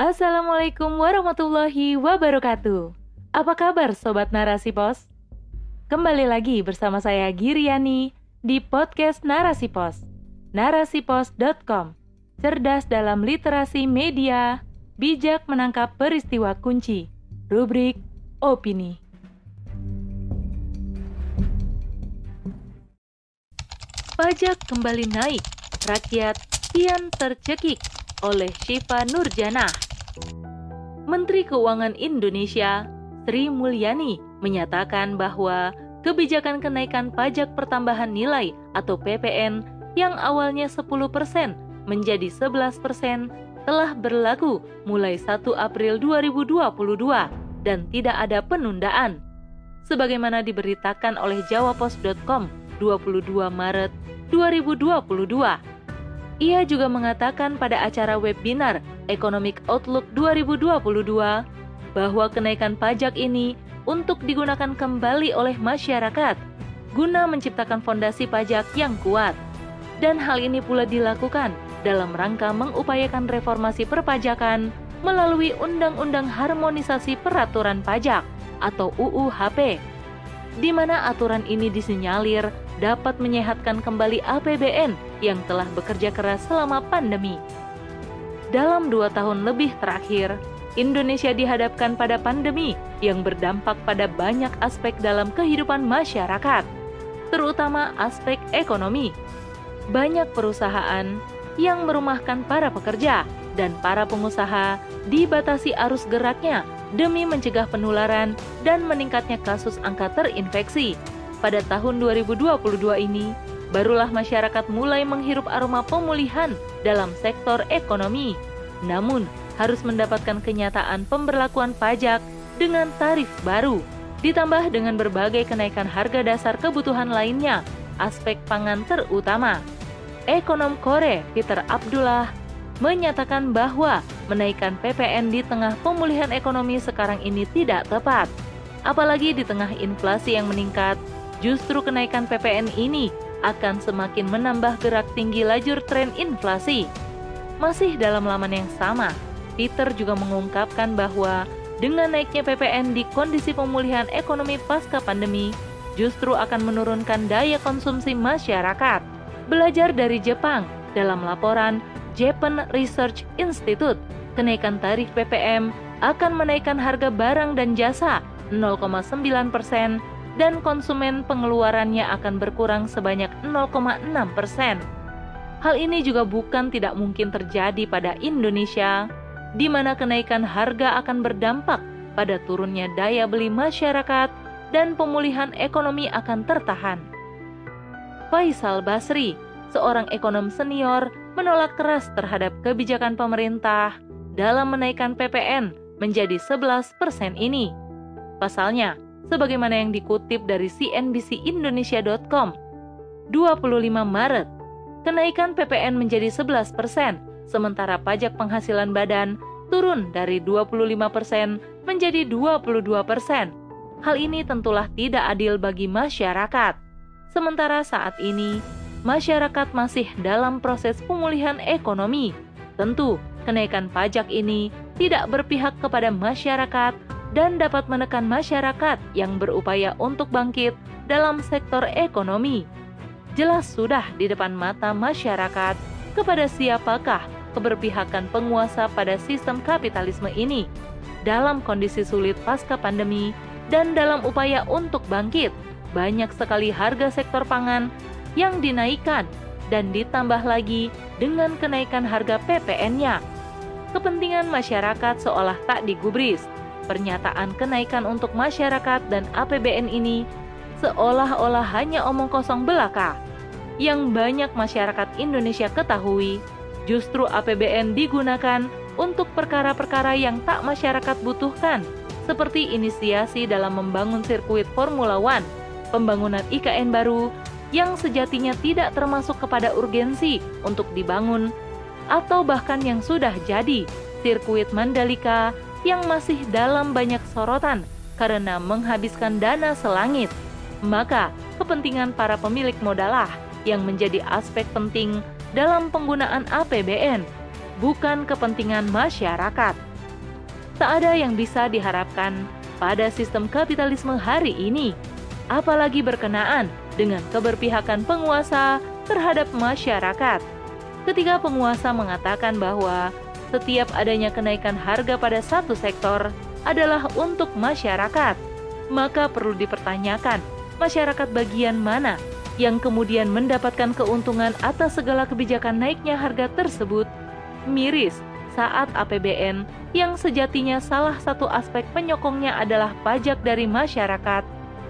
Assalamualaikum warahmatullahi wabarakatuh. Apa kabar Sobat Narasi Pos? Kembali lagi bersama saya Giriani di podcast Narasi Pos. Narasipos.com Cerdas dalam literasi media, bijak menangkap peristiwa kunci. Rubrik Opini. Pajak kembali naik, rakyat kian tercekik oleh Syifa Nurjana. Menteri Keuangan Indonesia Sri Mulyani menyatakan bahwa kebijakan kenaikan pajak pertambahan nilai atau PPN yang awalnya 10% menjadi 11% telah berlaku mulai 1 April 2022 dan tidak ada penundaan. Sebagaimana diberitakan oleh jawapos.com 22 Maret 2022. Ia juga mengatakan pada acara webinar Economic Outlook 2022 bahwa kenaikan pajak ini untuk digunakan kembali oleh masyarakat guna menciptakan fondasi pajak yang kuat. Dan hal ini pula dilakukan dalam rangka mengupayakan reformasi perpajakan melalui Undang-Undang Harmonisasi Peraturan Pajak atau UUHP di mana aturan ini disinyalir dapat menyehatkan kembali APBN yang telah bekerja keras selama pandemi. Dalam dua tahun lebih terakhir, Indonesia dihadapkan pada pandemi yang berdampak pada banyak aspek dalam kehidupan masyarakat, terutama aspek ekonomi. Banyak perusahaan yang merumahkan para pekerja dan para pengusaha dibatasi arus geraknya demi mencegah penularan dan meningkatnya kasus angka terinfeksi. Pada tahun 2022 ini, barulah masyarakat mulai menghirup aroma pemulihan dalam sektor ekonomi. Namun, harus mendapatkan kenyataan pemberlakuan pajak dengan tarif baru, ditambah dengan berbagai kenaikan harga dasar kebutuhan lainnya, aspek pangan terutama. Ekonom Kore Peter Abdullah menyatakan bahwa menaikkan PPN di tengah pemulihan ekonomi sekarang ini tidak tepat. Apalagi di tengah inflasi yang meningkat, justru kenaikan PPN ini akan semakin menambah gerak tinggi lajur tren inflasi. Masih dalam laman yang sama, Peter juga mengungkapkan bahwa dengan naiknya PPN di kondisi pemulihan ekonomi pasca pandemi, justru akan menurunkan daya konsumsi masyarakat. Belajar dari Jepang dalam laporan Japan Research Institute, kenaikan tarif PPM akan menaikkan harga barang dan jasa 0,9 persen dan konsumen pengeluarannya akan berkurang sebanyak 0,6 persen. Hal ini juga bukan tidak mungkin terjadi pada Indonesia, di mana kenaikan harga akan berdampak pada turunnya daya beli masyarakat dan pemulihan ekonomi akan tertahan. Faisal Basri, seorang ekonom senior menolak keras terhadap kebijakan pemerintah dalam menaikkan PPN menjadi 11% ini. Pasalnya, sebagaimana yang dikutip dari cnbcindonesia.com, 25 Maret, kenaikan PPN menjadi 11%, sementara pajak penghasilan badan turun dari 25% menjadi 22%. Hal ini tentulah tidak adil bagi masyarakat. Sementara saat ini, masyarakat masih dalam proses pemulihan ekonomi. Tentu, kenaikan pajak ini tidak berpihak kepada masyarakat dan dapat menekan masyarakat yang berupaya untuk bangkit dalam sektor ekonomi. Jelas sudah di depan mata masyarakat kepada siapakah keberpihakan penguasa pada sistem kapitalisme ini dalam kondisi sulit pasca pandemi dan dalam upaya untuk bangkit. Banyak sekali harga sektor pangan yang dinaikkan dan ditambah lagi dengan kenaikan harga PPN-nya. Kepentingan masyarakat seolah tak digubris. Pernyataan kenaikan untuk masyarakat dan APBN ini seolah-olah hanya omong kosong belaka. Yang banyak masyarakat Indonesia ketahui, justru APBN digunakan untuk perkara-perkara yang tak masyarakat butuhkan, seperti inisiasi dalam membangun sirkuit Formula One, pembangunan IKN baru, yang sejatinya tidak termasuk kepada urgensi untuk dibangun, atau bahkan yang sudah jadi, sirkuit Mandalika yang masih dalam banyak sorotan karena menghabiskan dana selangit. Maka, kepentingan para pemilik modalah yang menjadi aspek penting dalam penggunaan APBN, bukan kepentingan masyarakat. Tak ada yang bisa diharapkan pada sistem kapitalisme hari ini, apalagi berkenaan dengan keberpihakan penguasa terhadap masyarakat. Ketika penguasa mengatakan bahwa setiap adanya kenaikan harga pada satu sektor adalah untuk masyarakat, maka perlu dipertanyakan masyarakat bagian mana yang kemudian mendapatkan keuntungan atas segala kebijakan naiknya harga tersebut. Miris saat APBN yang sejatinya salah satu aspek penyokongnya adalah pajak dari masyarakat,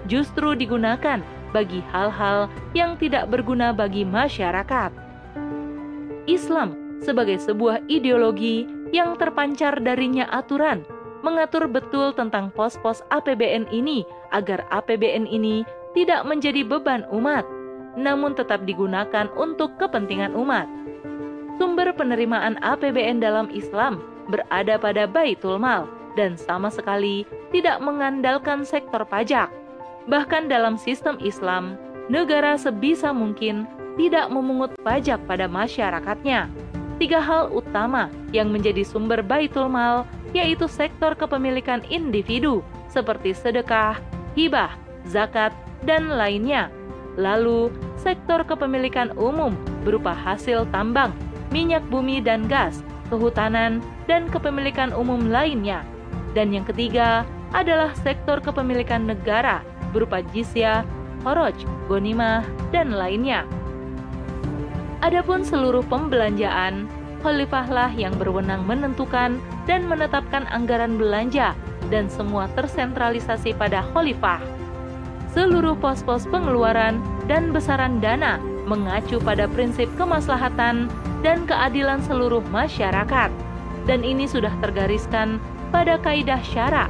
justru digunakan bagi hal-hal yang tidak berguna bagi masyarakat. Islam sebagai sebuah ideologi yang terpancar darinya aturan mengatur betul tentang pos-pos APBN ini agar APBN ini tidak menjadi beban umat, namun tetap digunakan untuk kepentingan umat. Sumber penerimaan APBN dalam Islam berada pada Baitul Mal dan sama sekali tidak mengandalkan sektor pajak. Bahkan dalam sistem Islam, negara sebisa mungkin tidak memungut pajak pada masyarakatnya. Tiga hal utama yang menjadi sumber Baitul Mal yaitu sektor kepemilikan individu seperti sedekah, hibah, zakat, dan lainnya. Lalu, sektor kepemilikan umum berupa hasil tambang, minyak bumi dan gas, kehutanan, dan kepemilikan umum lainnya. Dan yang ketiga adalah sektor kepemilikan negara berupa jizya, horoj, gonimah, dan lainnya. Adapun seluruh pembelanjaan, khalifahlah yang berwenang menentukan dan menetapkan anggaran belanja dan semua tersentralisasi pada khalifah. Seluruh pos-pos pengeluaran dan besaran dana mengacu pada prinsip kemaslahatan dan keadilan seluruh masyarakat. Dan ini sudah tergariskan pada kaidah syara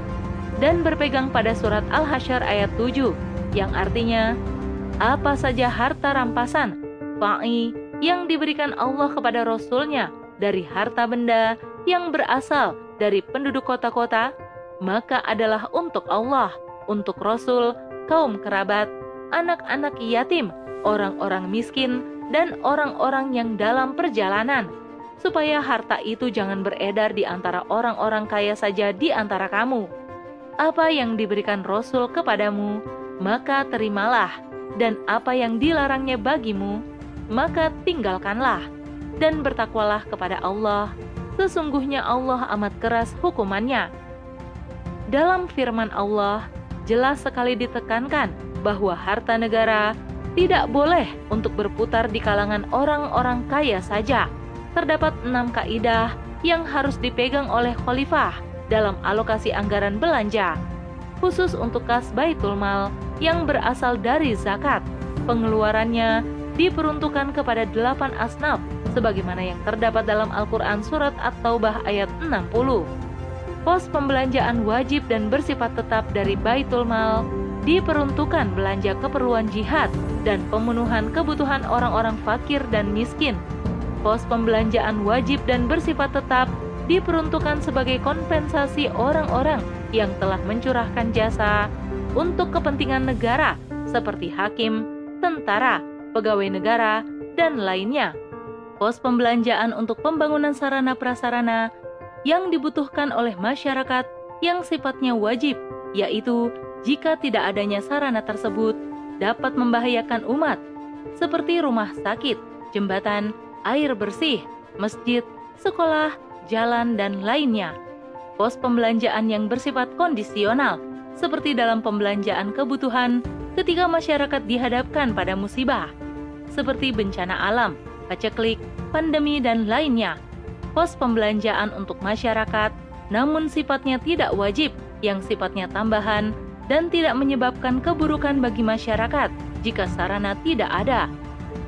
dan berpegang pada surat Al-Hasyr ayat 7 yang artinya apa saja harta rampasan, fa'i yang diberikan Allah kepada Rasulnya dari harta benda yang berasal dari penduduk kota-kota, maka adalah untuk Allah, untuk Rasul, kaum kerabat, anak-anak yatim, orang-orang miskin, dan orang-orang yang dalam perjalanan, supaya harta itu jangan beredar di antara orang-orang kaya saja di antara kamu. Apa yang diberikan Rasul kepadamu, maka terimalah, dan apa yang dilarangnya bagimu, maka tinggalkanlah, dan bertakwalah kepada Allah. Sesungguhnya Allah amat keras hukumannya. Dalam firman Allah, jelas sekali ditekankan bahwa harta negara tidak boleh untuk berputar di kalangan orang-orang kaya saja. Terdapat enam kaidah yang harus dipegang oleh khalifah dalam alokasi anggaran belanja, khusus untuk kas Baitul Mal yang berasal dari zakat. Pengeluarannya diperuntukkan kepada delapan asnaf sebagaimana yang terdapat dalam Al-Quran Surat At-Taubah ayat 60. Pos pembelanjaan wajib dan bersifat tetap dari Baitul Mal diperuntukkan belanja keperluan jihad dan pemenuhan kebutuhan orang-orang fakir dan miskin. Pos pembelanjaan wajib dan bersifat tetap diperuntukkan sebagai kompensasi orang-orang yang telah mencurahkan jasa untuk kepentingan negara seperti hakim, tentara, pegawai negara, dan lainnya. Pos pembelanjaan untuk pembangunan sarana prasarana yang dibutuhkan oleh masyarakat yang sifatnya wajib, yaitu jika tidak adanya sarana tersebut dapat membahayakan umat, seperti rumah sakit, jembatan, air bersih, masjid, sekolah, jalan, dan lainnya. Pos pembelanjaan yang bersifat kondisional, seperti dalam pembelanjaan kebutuhan ketika masyarakat dihadapkan pada musibah, seperti bencana alam, paceklik, pandemi, dan lainnya. Pos pembelanjaan untuk masyarakat, namun sifatnya tidak wajib, yang sifatnya tambahan dan tidak menyebabkan keburukan bagi masyarakat jika sarana tidak ada.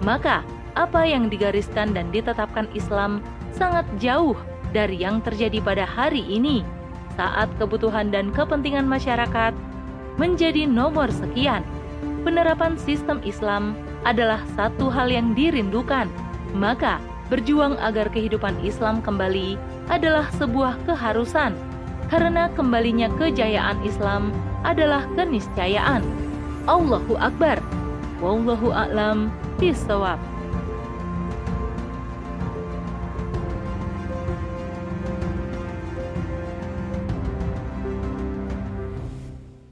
Maka, apa yang digariskan dan ditetapkan Islam sangat jauh dari yang terjadi pada hari ini, saat kebutuhan dan kepentingan masyarakat menjadi nomor sekian. Penerapan sistem Islam adalah satu hal yang dirindukan, maka berjuang agar kehidupan Islam kembali adalah sebuah keharusan, karena kembalinya kejayaan Islam adalah keniscayaan. Allahu Akbar. Wallahu a'lam bishawab.